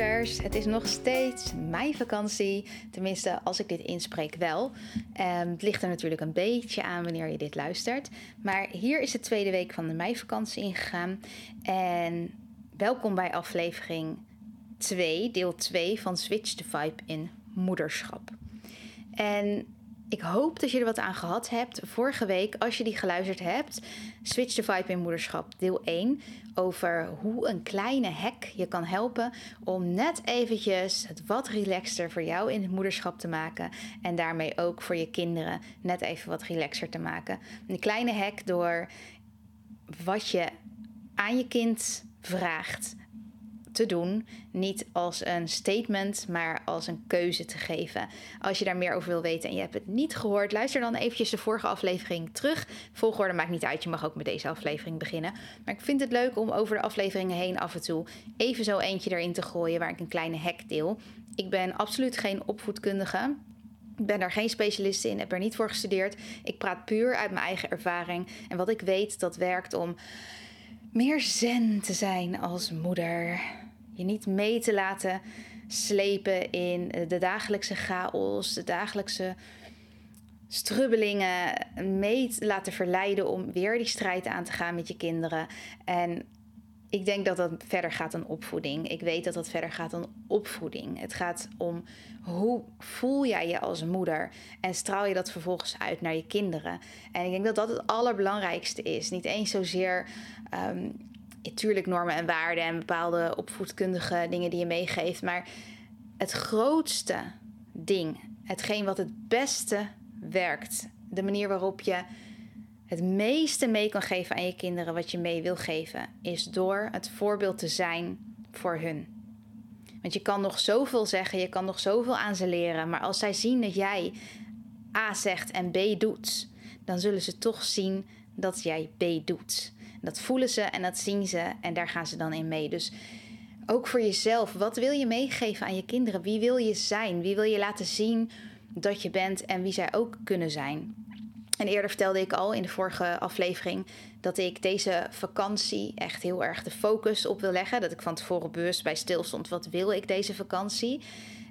Het is nog steeds mijn vakantie. Tenminste, als ik dit inspreek wel. Ehm, het ligt er natuurlijk een beetje aan wanneer je dit luistert. Maar hier is de tweede week van de meivakantie ingegaan. En welkom bij aflevering 2, deel 2 van Switch the Vibe in moederschap. En ik hoop dat je er wat aan gehad hebt. Vorige week, als je die geluisterd hebt, Switch the Vibe in moederschap, deel 1. Over hoe een kleine hack je kan helpen om net eventjes het wat relaxter voor jou in het moederschap te maken. En daarmee ook voor je kinderen net even wat relaxer te maken. Een kleine hack door wat je aan je kind vraagt te doen. Niet als een statement, maar als een keuze te geven. Als je daar meer over wil weten en je hebt het niet gehoord, luister dan eventjes de vorige aflevering terug. Volgorde maakt niet uit, je mag ook met deze aflevering beginnen. Maar ik vind het leuk om over de afleveringen heen af en toe even zo eentje erin te gooien waar ik een kleine hack deel. Ik ben absoluut geen opvoedkundige. Ik ben daar geen specialist in, heb er niet voor gestudeerd. Ik praat puur uit mijn eigen ervaring en wat ik weet dat werkt om meer zen te zijn als moeder. Je niet mee te laten slepen in de dagelijkse chaos, de dagelijkse strubbelingen. Mee te laten verleiden om weer die strijd aan te gaan met je kinderen. En ik denk dat dat verder gaat dan opvoeding. Ik weet dat dat verder gaat dan opvoeding. Het gaat om hoe voel jij je als moeder en straal je dat vervolgens uit naar je kinderen. En ik denk dat dat het allerbelangrijkste is. Niet eens zozeer um, natuurlijk normen en waarden en bepaalde opvoedkundige dingen die je meegeeft, maar het grootste ding, hetgeen wat het beste werkt, de manier waarop je het meeste mee kan geven aan je kinderen wat je mee wil geven, is door het voorbeeld te zijn voor hun. Want je kan nog zoveel zeggen, je kan nog zoveel aan ze leren, maar als zij zien dat jij A zegt en B doet, dan zullen ze toch zien dat jij B doet. Dat voelen ze en dat zien ze en daar gaan ze dan in mee. Dus ook voor jezelf, wat wil je meegeven aan je kinderen? Wie wil je zijn? Wie wil je laten zien dat je bent en wie zij ook kunnen zijn? En eerder vertelde ik al in de vorige aflevering dat ik deze vakantie echt heel erg de focus op wil leggen. Dat ik van tevoren bewust bij stil stond. Wat wil ik deze vakantie?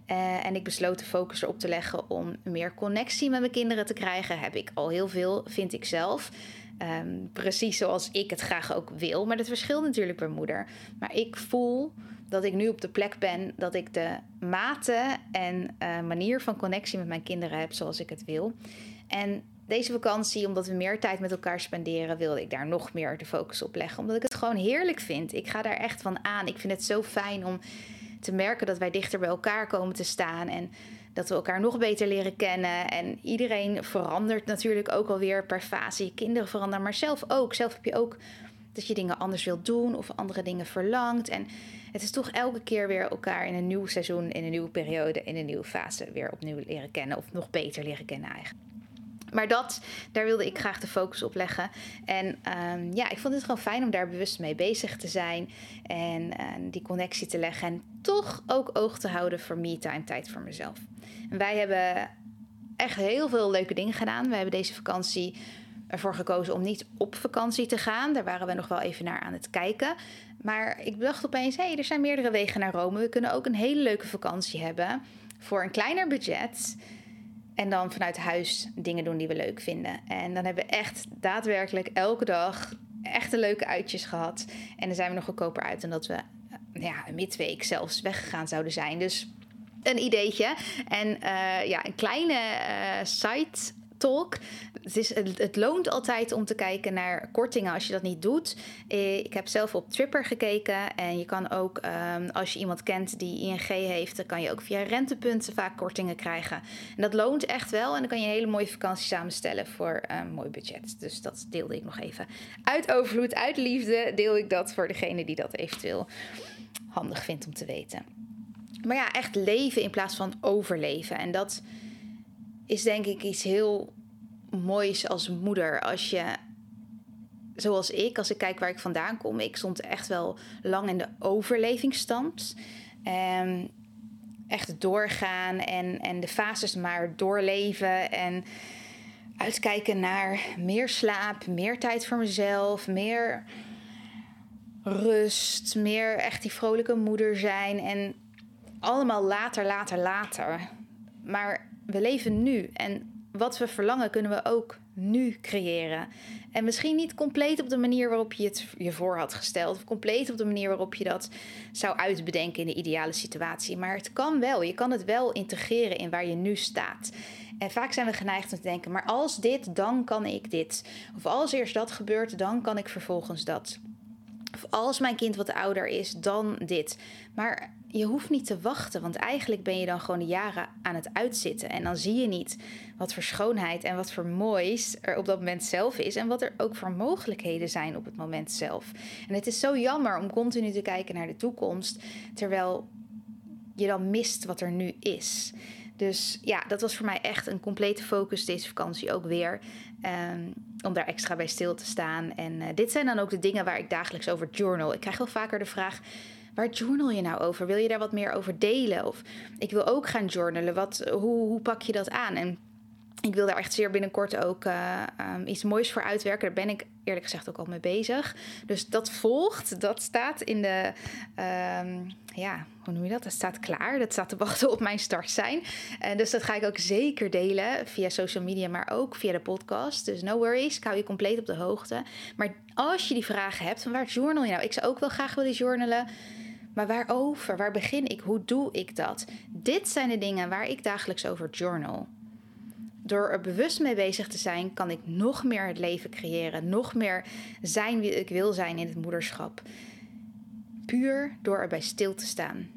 Uh, en ik besloot de focus erop te leggen om meer connectie met mijn kinderen te krijgen. Heb ik al heel veel, vind ik zelf. Um, precies zoals ik het graag ook wil. Maar dat verschilt natuurlijk per moeder. Maar ik voel dat ik nu op de plek ben dat ik de mate en uh, manier van connectie met mijn kinderen heb zoals ik het wil. En deze vakantie, omdat we meer tijd met elkaar spenderen, wilde ik daar nog meer de focus op leggen. Omdat ik het gewoon heerlijk vind. Ik ga daar echt van aan. Ik vind het zo fijn om te merken dat wij dichter bij elkaar komen te staan. En dat we elkaar nog beter leren kennen. En iedereen verandert natuurlijk ook alweer per fase. Je kinderen veranderen, maar zelf ook. Zelf heb je ook dat je dingen anders wilt doen of andere dingen verlangt. En het is toch elke keer weer elkaar in een nieuw seizoen, in een nieuwe periode, in een nieuwe fase weer opnieuw leren kennen. Of nog beter leren kennen eigenlijk. Maar dat, daar wilde ik graag de focus op leggen. En um, ja, ik vond het gewoon fijn om daar bewust mee bezig te zijn. En die connectie te leggen. En toch ook oog te houden voor me-time, tijd voor mezelf. En wij hebben echt heel veel leuke dingen gedaan. We hebben deze vakantie ervoor gekozen om niet op vakantie te gaan. Daar waren we nog wel even naar aan het kijken. Maar ik dacht opeens, hé, hey, er zijn meerdere wegen naar Rome. We kunnen ook een hele leuke vakantie hebben voor een kleiner budget. En dan vanuit huis dingen doen die we leuk vinden. En dan hebben we echt daadwerkelijk elke dag echt een leuke uitjes gehad. En dan zijn we nog goedkoper uit dan dat we ja, midweek zelfs weggegaan zouden zijn. Dus een ideetje. En uh, ja, een kleine uh, site talk. Het, het, loont altijd om te kijken naar kortingen als je dat niet doet. Eh, ik heb zelf op Tripper gekeken. En je kan ook, ehm, als je iemand kent die ING heeft, dan kan je ook via rentepunten vaak kortingen krijgen. En dat loont echt wel. En dan kan je een hele mooie vakantie samenstellen voor een mooi budget. Dus dat deelde ik nog even. Uit overvloed, uit liefde deel ik dat voor degene die dat eventueel handig vindt om te weten. Maar ja, echt leven in plaats van overleven. En dat is denk ik iets heel moois als moeder. Als je, zoals ik, als ik kijk waar ik vandaan kom, ik stond echt wel lang in de overlevingsstand. Um, echt doorgaan en, en de fases maar doorleven. En uitkijken naar meer slaap, meer tijd voor mezelf, meer rust, meer echt die vrolijke moeder zijn. En allemaal later, later, later. Maar we leven nu en wat we verlangen kunnen we ook nu creëren. En misschien niet compleet op de manier waarop je het je voor had gesteld. Of compleet op de manier waarop je dat zou uitbedenken in de ideale situatie. Maar het kan wel. Je kan het wel integreren in waar je nu staat. En vaak zijn we geneigd om te denken: maar als dit, dan kan ik dit. Of als eerst dat gebeurt, dan kan ik vervolgens dat. Of als mijn kind wat ouder is, dan dit. Maar je hoeft niet te wachten, want eigenlijk ben je dan gewoon de jaren aan het uitzitten. En dan zie je niet wat voor schoonheid en wat voor moois er op dat moment zelf is. En wat er ook voor mogelijkheden zijn op het moment zelf. En het is zo jammer om continu te kijken naar de toekomst, terwijl je dan mist wat er nu is. Dus ja, dat was voor mij echt een complete focus deze vakantie ook weer. Um, om daar extra bij stil te staan. En uh, dit zijn dan ook de dingen waar ik dagelijks over journal. Ik krijg wel vaker de vraag: waar journal je nou over? Wil je daar wat meer over delen? Of ik wil ook gaan journalen. Wat, hoe, hoe pak je dat aan? En ik wil daar echt zeer binnenkort ook uh, um, iets moois voor uitwerken. Daar ben ik eerlijk gezegd ook al mee bezig. Dus dat volgt. Dat staat in de. Um, ja, hoe noem je dat? Dat staat klaar. Dat staat te wachten op mijn start zijn. Uh, dus dat ga ik ook zeker delen via social media, maar ook via de podcast. Dus no worries. Ik hou je compleet op de hoogte. Maar als je die vragen hebt, van waar journal je nou? Ik zou ook wel graag willen journalen. Maar waarover? Waar begin ik? Hoe doe ik dat? Dit zijn de dingen waar ik dagelijks over journal. Door er bewust mee bezig te zijn, kan ik nog meer het leven creëren. Nog meer zijn wie ik wil zijn in het moederschap. Puur door erbij stil te staan.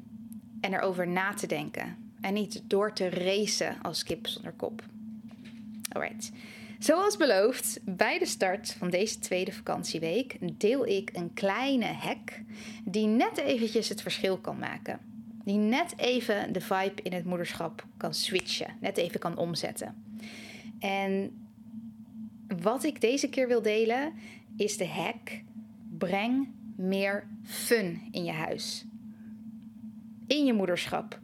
En erover na te denken. En niet door te racen als kip zonder kop. Alright. Zoals beloofd, bij de start van deze tweede vakantieweek deel ik een kleine hack die net eventjes het verschil kan maken. Die net even de vibe in het moederschap kan switchen, net even kan omzetten. En wat ik deze keer wil delen is de hack: breng meer fun in je huis. In je moederschap.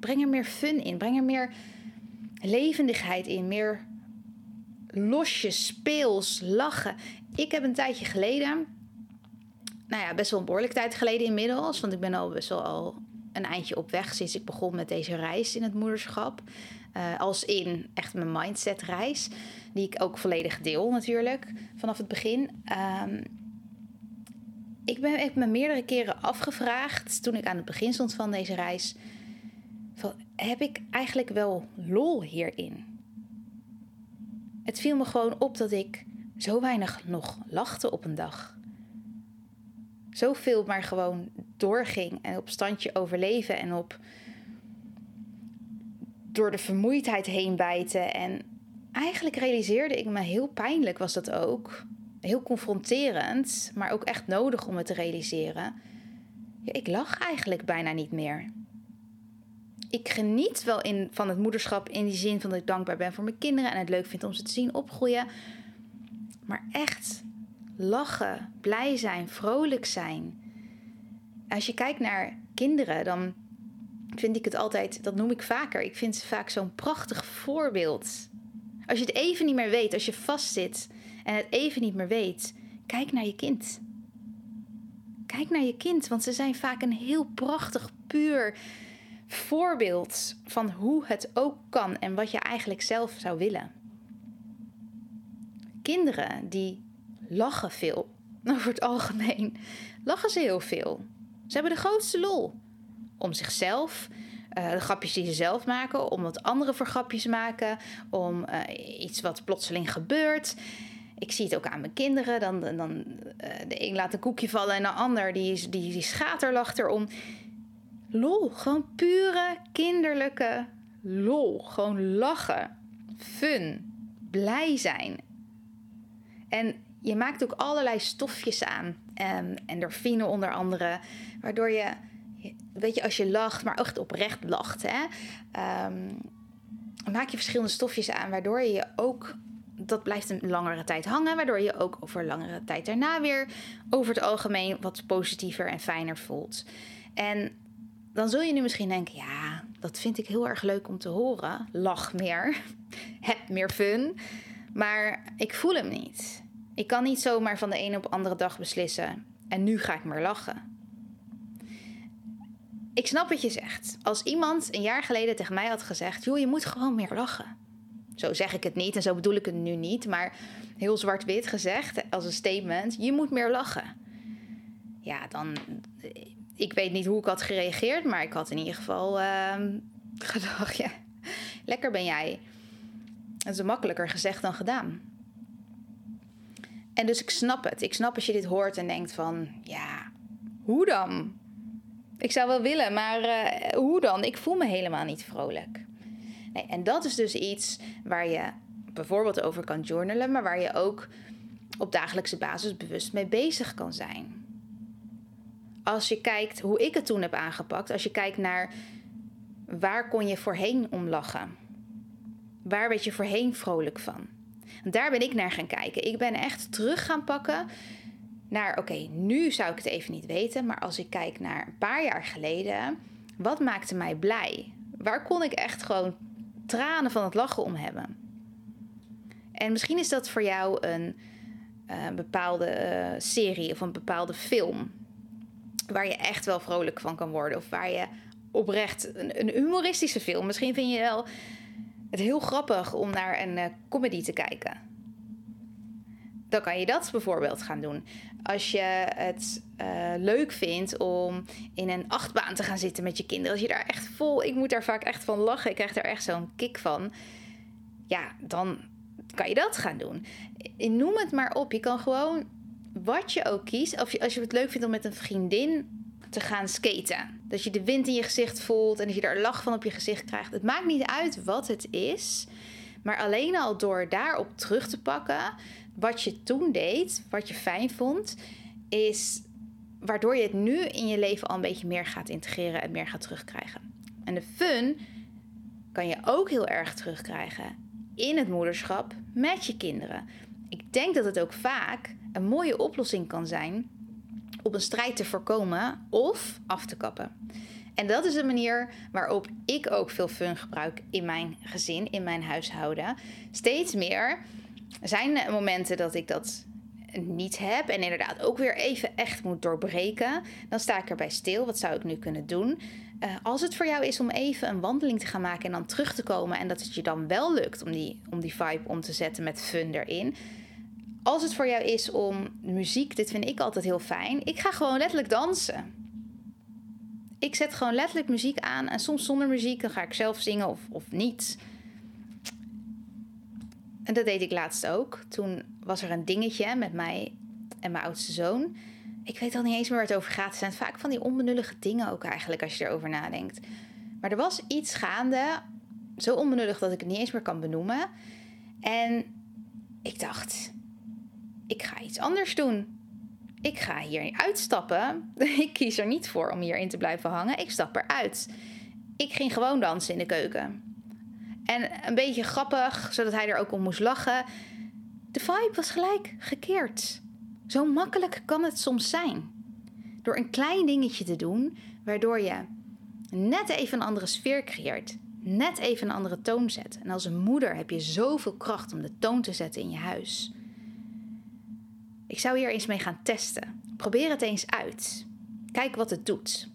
Breng er meer fun in, breng er meer levendigheid in, meer losjes, speels, lachen. Ik heb een tijdje geleden, nou ja, best wel een behoorlijke tijd geleden inmiddels, want ik ben al best wel al een eindje op weg sinds ik begon met deze reis in het moederschap. Uh, als in echt mijn mindset reis, die ik ook volledig deel natuurlijk vanaf het begin. Um, ik ben ik me meerdere keren afgevraagd toen ik aan het begin stond van deze reis. Van, heb ik eigenlijk wel lol hierin? Het viel me gewoon op dat ik zo weinig nog lachte op een dag. Zoveel maar gewoon doorging en op standje overleven en op door de vermoeidheid heen bijten. En eigenlijk realiseerde ik me heel pijnlijk was dat ook. Heel confronterend, maar ook echt nodig om het te realiseren. Ja, ik lach eigenlijk bijna niet meer ik geniet wel in, van het moederschap in die zin van dat ik dankbaar ben voor mijn kinderen en het leuk vind om ze te zien opgroeien. Maar echt lachen, blij zijn, vrolijk zijn. Als je kijkt naar kinderen, dan vind ik het altijd, dat noem ik vaker, ik vind ze vaak zo'n prachtig voorbeeld. Als je het even niet meer weet, als je vastzit en het even niet meer weet, kijk naar je kind. Kijk naar je kind, want ze zijn vaak een heel prachtig, puur, voorbeeld van hoe het ook kan en wat je eigenlijk zelf zou willen. Kinderen die lachen veel, over het algemeen, lachen ze heel veel. Ze hebben de grootste lol om zichzelf, uh, de grapjes die ze zelf maken, om wat anderen voor grapjes maken, om uh, iets wat plotseling gebeurt. Ik zie het ook aan mijn kinderen. Dan, dan uh, de een laat een koekje vallen en de ander die, die, die erom. Lol, gewoon pure kinderlijke lol. Gewoon lachen, fun, blij zijn. En je maakt ook allerlei stofjes aan. Um, endorfine onder andere. Waardoor je, weet je, als je lacht, maar echt oprecht lacht, hè, um, maak je verschillende stofjes aan. Waardoor je je ook, dat blijft een langere tijd hangen. Waardoor je ook over langere tijd daarna weer over het algemeen wat positiever en fijner voelt. En dan zul je nu misschien denken, ja, dat vind ik heel erg leuk om te horen. Lach meer, heb meer fun. Maar ik voel hem niet. Ik kan niet zomaar van de ene op de andere dag beslissen. En nu ga ik maar lachen. Ik snap wat je zegt. Als iemand een jaar geleden tegen mij had gezegd: joh, je moet gewoon meer lachen. Zo zeg ik het niet en zo bedoel ik het nu niet, maar heel zwart-wit gezegd als een statement: je moet meer lachen. Ja, dan. Ik weet niet hoe ik had gereageerd, maar ik had in ieder geval uh, gedacht: ja, lekker ben jij. Dat is makkelijker gezegd dan gedaan. En dus ik snap het. Ik snap als je dit hoort en denkt van, ja, hoe dan? Ik zou wel willen, maar uh, hoe dan? Ik voel me helemaal niet vrolijk. Nee, en dat is dus iets waar je bijvoorbeeld over kan journalen, maar waar je ook op dagelijkse basis bewust mee bezig kan zijn. Als je kijkt hoe ik het toen heb aangepakt, als je kijkt naar waar kon je voorheen om lachen? Waar werd je voorheen vrolijk van? Daar ben ik naar gaan kijken. Ik ben echt terug gaan pakken naar, oké, nu zou ik het even niet weten, maar als ik kijk naar een paar jaar geleden, wat maakte mij blij? Waar kon ik echt gewoon tranen van het lachen om hebben? En misschien is dat voor jou een uh, bepaalde uh, serie of een bepaalde film waar je echt wel vrolijk van kan worden of waar je oprecht een, een humoristische film. Misschien vind je wel het heel grappig om naar een uh, comedy te kijken. Dan kan je dat bijvoorbeeld gaan doen. Als je het uh, leuk vindt om in een achtbaan te gaan zitten met je kinderen. Als je daar echt vol, ik moet daar vaak echt van lachen. Ik krijg daar echt zo'n kick van. Ja, dan kan je dat gaan doen. Noem het maar op. Je kan gewoon wat je ook kiest. Of je, als je het leuk vindt om met een vriendin te gaan skaten. Dat je de wind in je gezicht voelt en dat je daar lach van op je gezicht krijgt. Het maakt niet uit wat het is. Maar alleen al door daarop terug te pakken wat je toen deed, wat je fijn vond, is waardoor je het nu in je leven al een beetje meer gaat integreren en meer gaat terugkrijgen. En de fun kan je ook heel erg terugkrijgen in het moederschap met je kinderen. Ik denk dat het ook vaak een mooie oplossing kan zijn op een strijd te voorkomen of af te kappen. En dat is de manier waarop ik ook veel fun gebruik in mijn gezin, in mijn huishouden. Steeds meer zijn momenten dat ik dat niet heb en inderdaad ook weer even echt moet doorbreken. Dan sta ik erbij stil. Wat zou ik nu kunnen doen? Uh, als het voor jou is om even een wandeling te gaan maken en dan terug te komen en dat het je dan wel lukt om die, om die vibe om te zetten met fun erin, als het voor jou is om muziek, dit vind ik altijd heel fijn. Ik ga gewoon letterlijk dansen. Ik zet gewoon letterlijk muziek aan en soms zonder muziek, dan ga ik zelf zingen of, of niet. En dat deed ik laatst ook. Toen was er een dingetje met mij en mijn oudste zoon. Ik weet al niet eens meer waar het over gaat. Het zijn vaak van die onbenullige dingen ook eigenlijk als je erover nadenkt. Maar er was iets gaande, zo onbenullig dat ik het niet eens meer kan benoemen. En ik dacht, ik ga iets anders doen. Ik ga hier uitstappen. Ik kies er niet voor om hierin te blijven hangen. Ik stap eruit. Ik ging gewoon dansen in de keuken. En een beetje grappig, zodat hij er ook om moest lachen. De vibe was gelijk gekeerd. Zo makkelijk kan het soms zijn. Door een klein dingetje te doen, waardoor je net even een andere sfeer creëert. Net even een andere toon zet. En als een moeder heb je zoveel kracht om de toon te zetten in je huis. Ik zou hier eens mee gaan testen. Probeer het eens uit. Kijk wat het doet.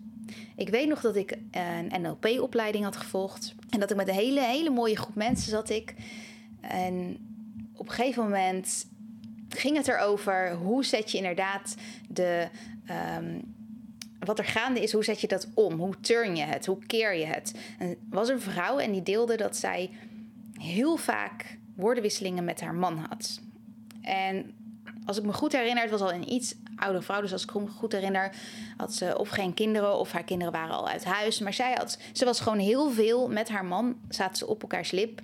Ik weet nog dat ik een NLP-opleiding had gevolgd. En dat ik met een hele, hele mooie groep mensen zat ik. En op een gegeven moment ging het erover hoe zet je inderdaad de um, wat er gaande is, hoe zet je dat om? Hoe turn je het? Hoe keer je het? En was een vrouw en die deelde dat zij heel vaak woordenwisselingen met haar man had. En als ik me goed herinner, het was al een iets oudere vrouw. Dus als ik me goed herinner, had ze of geen kinderen of haar kinderen waren al uit huis. Maar zij had, ze was gewoon heel veel met haar man, zaten ze op elkaars lip.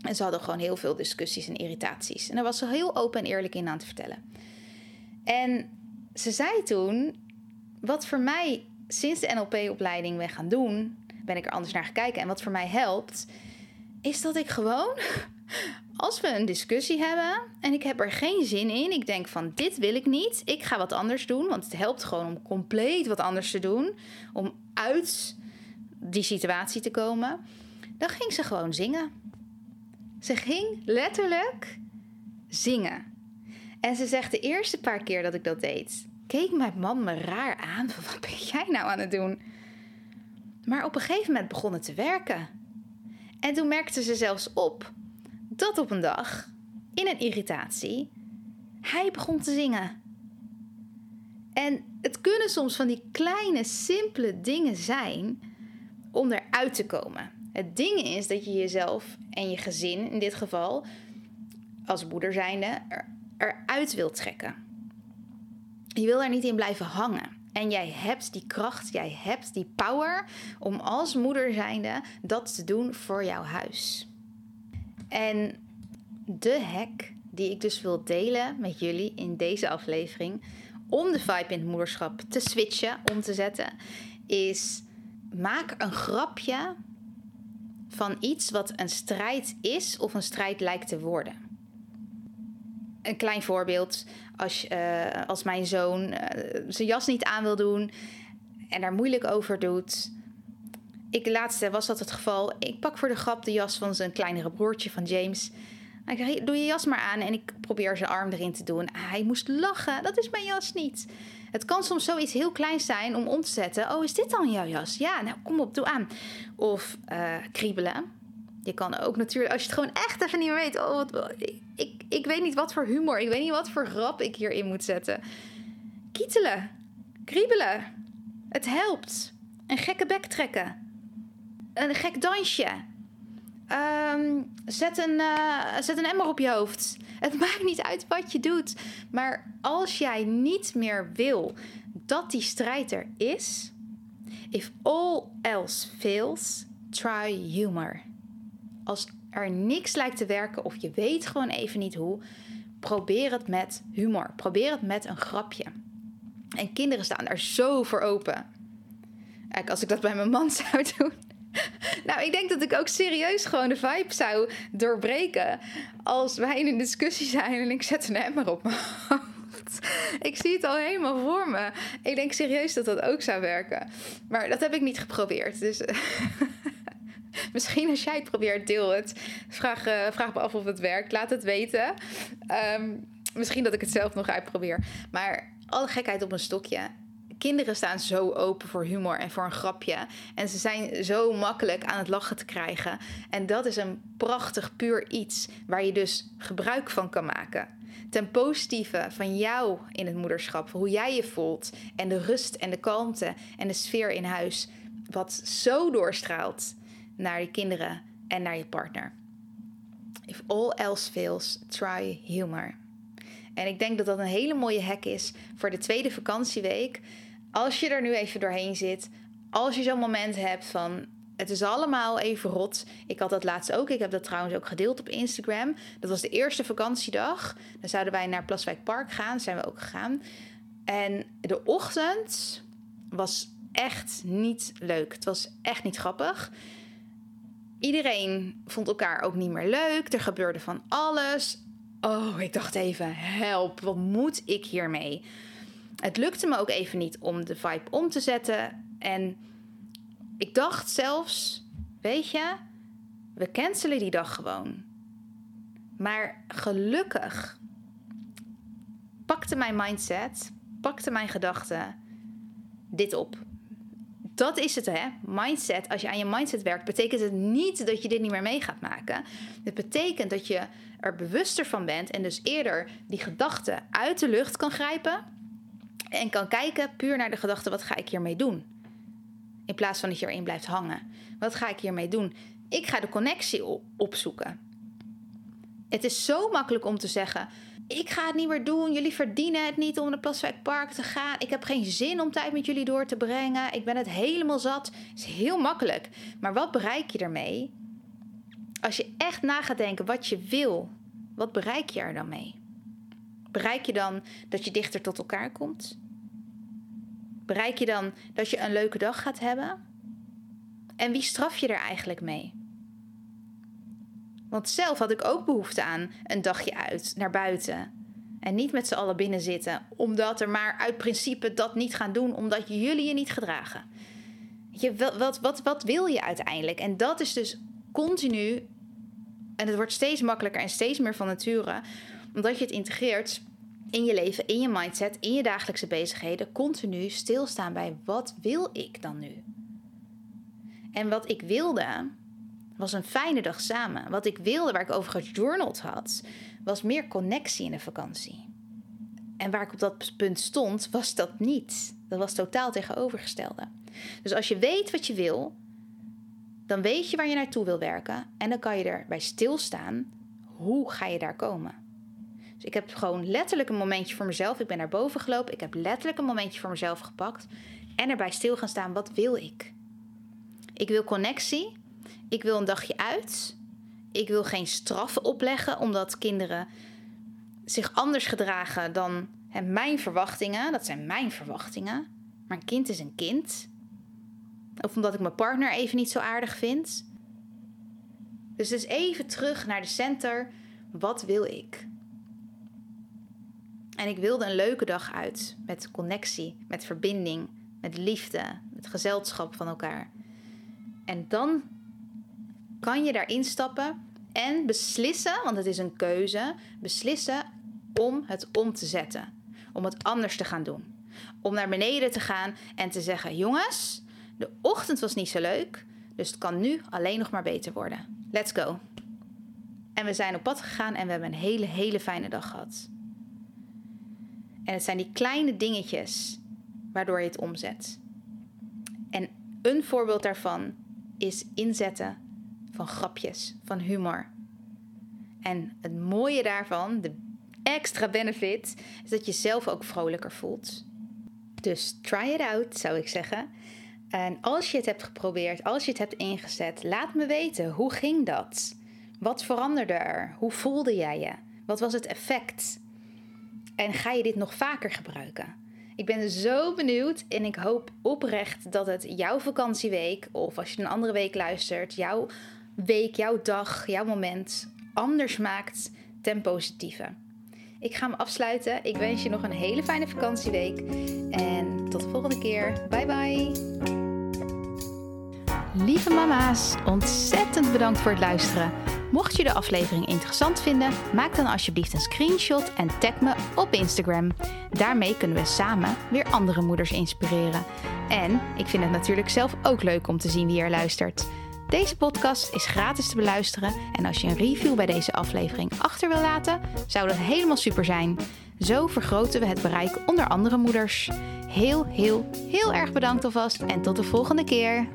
En ze hadden gewoon heel veel discussies en irritaties. En daar was ze heel open en eerlijk in aan te vertellen. En ze zei toen, wat voor mij sinds de NLP-opleiding ben gaan doen, ben ik er anders naar gekeken. En wat voor mij helpt, is dat ik gewoon, als we een discussie hebben en ik heb er geen zin in, ik denk van dit wil ik niet, ik ga wat anders doen, want het helpt gewoon om compleet wat anders te doen, om uit die situatie te komen, dan ging ze gewoon zingen. Ze ging letterlijk zingen. En ze zegt de eerste paar keer dat ik dat deed, keek mijn man me raar aan van wat ben jij nou aan het doen? Maar op een gegeven moment begon het te werken. En toen merkte ze zelfs op dat op een dag, in een irritatie, hij begon te zingen. En het kunnen soms van die kleine, simpele dingen zijn om eruit te komen. Het ding is dat je jezelf en je gezin, in dit geval, als moeder zijnde, er, eruit wilt trekken. Je wil er niet in blijven hangen. En jij hebt die kracht, jij hebt die power om als moeder zijnde dat te doen voor jouw huis. En de hack die ik dus wil delen met jullie in deze aflevering om de vibe in het moederschap te switchen, om te zetten, is maak een grapje van iets wat een strijd is of een strijd lijkt te worden. Een klein voorbeeld als, uh, als mijn zoon uh, zijn jas niet aan wil doen en daar moeilijk over doet. Ik laatste was dat het geval. Ik pak voor de grap de jas van zijn kleinere broertje van James. Ik zeg, doe je jas maar aan en ik probeer zijn arm erin te doen. Hij moest lachen. Dat is mijn jas niet. Het kan soms zoiets heel kleins zijn om om te zetten. Oh, is dit dan jouw jas? Ja, nou kom op, doe aan. Of uh, kriebelen. Je kan ook natuurlijk, als je het gewoon echt even niet weet. Oh, wat, ik, ik weet niet wat voor humor, ik weet niet wat voor grap ik hierin moet zetten. Kietelen, kriebelen. Het helpt. Een gekke bek trekken. Een gek dansje. Ehm, zet, een, uh, zet een emmer op je hoofd. Het maakt niet uit wat je doet. Maar als jij niet meer wil dat die strijd er is. If all else fails, try humor. Als er niks lijkt te werken of je weet gewoon even niet hoe, probeer het met humor. Probeer het met een grapje. En kinderen staan er zo voor open. Kijk, als ik dat bij mijn man zou doen. Nou, ik denk dat ik ook serieus gewoon de vibe zou doorbreken. Als wij in een discussie zijn en ik zet een emmer op mijn hoofd. Ik zie het al helemaal voor me. Ik denk serieus dat dat ook zou werken. Maar dat heb ik niet geprobeerd. Dus Misschien als jij het probeert, deel het. Vraag, uh, vraag me af of het werkt. Laat het weten. Um, misschien dat ik het zelf nog uitprobeer. Maar alle gekheid op een stokje. Kinderen staan zo open voor humor en voor een grapje. En ze zijn zo makkelijk aan het lachen te krijgen. En dat is een prachtig puur iets waar je dus gebruik van kan maken. Ten positieve van jou in het moederschap, hoe jij je voelt en de rust en de kalmte en de sfeer in huis, wat zo doorstraalt naar je kinderen en naar je partner. If all else fails, try humor. En ik denk dat dat een hele mooie hack is voor de tweede vakantieweek. Als je er nu even doorheen zit, als je zo'n moment hebt van het is allemaal even rot. Ik had dat laatst ook. Ik heb dat trouwens ook gedeeld op Instagram. Dat was de eerste vakantiedag. Dan zouden wij naar Plaswijk Park gaan. Zijn we ook gegaan. En de ochtend was echt niet leuk. Het was echt niet grappig. Iedereen vond elkaar ook niet meer leuk. Er gebeurde van alles. Oh, ik dacht even, help, wat moet ik hiermee? Het lukte me ook even niet om de vibe om te zetten. En ik dacht zelfs, weet je, we cancelen die dag gewoon. Maar gelukkig pakte mijn mindset, pakte mijn gedachten dit op dat is het, hè? Mindset. Als je aan je mindset werkt, betekent het niet dat je dit niet meer mee gaat maken. Het betekent dat je er bewuster van bent en dus eerder die gedachten uit de lucht kan grijpen En kan kijken puur naar de gedachte: wat ga ik hiermee doen? In plaats van dat je erin blijft hangen. Wat ga ik hiermee doen? Ik ga de connectie opzoeken. Het is zo makkelijk om te zeggen: ik ga het niet meer doen. Jullie verdienen het niet om naar Plaswijk Park te gaan. Ik heb geen zin om tijd met jullie door te brengen. Ik ben het helemaal zat. Het is heel makkelijk. Maar wat bereik je ermee? Als je echt na gaat denken wat je wil, wat bereik je er dan mee? Bereik je dan dat je dichter tot elkaar komt? Bereik je dan dat je een leuke dag gaat hebben? En wie straf je er eigenlijk mee? Want zelf had ik ook behoefte aan een dagje uit, naar buiten. En niet met z'n allen binnen zitten, omdat er maar uit principe dat niet gaan doen, omdat jullie je niet gedragen. Je, wat, wat, wat wil je uiteindelijk? En dat is dus continu, en het wordt steeds makkelijker en steeds meer van nature, omdat je het integreert in je leven, in je mindset, in je dagelijkse bezigheden, continu stilstaan bij wat wil ik dan nu? En wat ik wilde, was een fijne dag samen. Wat ik wilde, waar ik over gejournald had, was meer connectie in de vakantie. En waar ik op dat punt stond, was dat niet. Dat was totaal tegenovergestelde. Dus als je weet wat je wil, dan weet je waar je naartoe wil werken. En dan kan je erbij stilstaan. Hoe ga je daar komen? Dus ik heb gewoon letterlijk een momentje voor mezelf. Ik ben naar boven gelopen. Ik heb letterlijk een momentje voor mezelf gepakt. En erbij stil gaan staan. Wat wil ik? Ik wil connectie. Ik wil een dagje uit. Ik wil geen straffen opleggen omdat kinderen zich anders gedragen dan mijn verwachtingen. Dat zijn mijn verwachtingen. Maar een kind is een kind. Of omdat ik mijn partner even niet zo aardig vind. Dus dus even terug naar de center. Wat wil ik? En ik wilde een leuke dag uit. Met connectie, met verbinding, met liefde, met gezelschap van elkaar. En dan kan je daarin stappen en beslissen, want het is een keuze, beslissen om het om te zetten. Om het anders te gaan doen. Om naar beneden te gaan en te zeggen: jongens, de ochtend was niet zo leuk, dus het kan nu alleen nog maar beter worden. Let's go. En we zijn op pad gegaan en we hebben een hele, hele fijne dag gehad. En het zijn die kleine dingetjes waardoor je het omzet. En een voorbeeld daarvan is inzetten van grapjes, van humor. En het mooie daarvan, de extra benefit, is dat je zelf ook vrolijker voelt. Dus try it out, zou ik zeggen. En als je het hebt geprobeerd, als je het hebt ingezet, laat me weten, hoe ging dat? Wat veranderde er? Hoe voelde jij je? Wat was het effect? En ga je dit nog vaker gebruiken? Ik ben zo benieuwd en ik hoop oprecht dat het jouw vakantieweek, of als je een andere week luistert, jouw week, jouw dag, jouw moment anders maakt ten positieve. Ik ga me afsluiten. Ik wens je nog een hele fijne vakantieweek. En tot de volgende keer. Bye bye. Lieve mama's, ontzettend bedankt voor het luisteren. Mocht je de aflevering interessant vinden, maak dan alsjeblieft een screenshot en tag me op Instagram. Daarmee kunnen we samen weer andere moeders inspireren. En ik vind het natuurlijk zelf ook leuk om te zien wie er luistert. Deze podcast is gratis te beluisteren en als je een review bij deze aflevering achter wil laten, zou dat helemaal super zijn. Zo vergroten we het bereik onder andere moeders. Heel, heel, heel erg bedankt alvast en tot de volgende keer.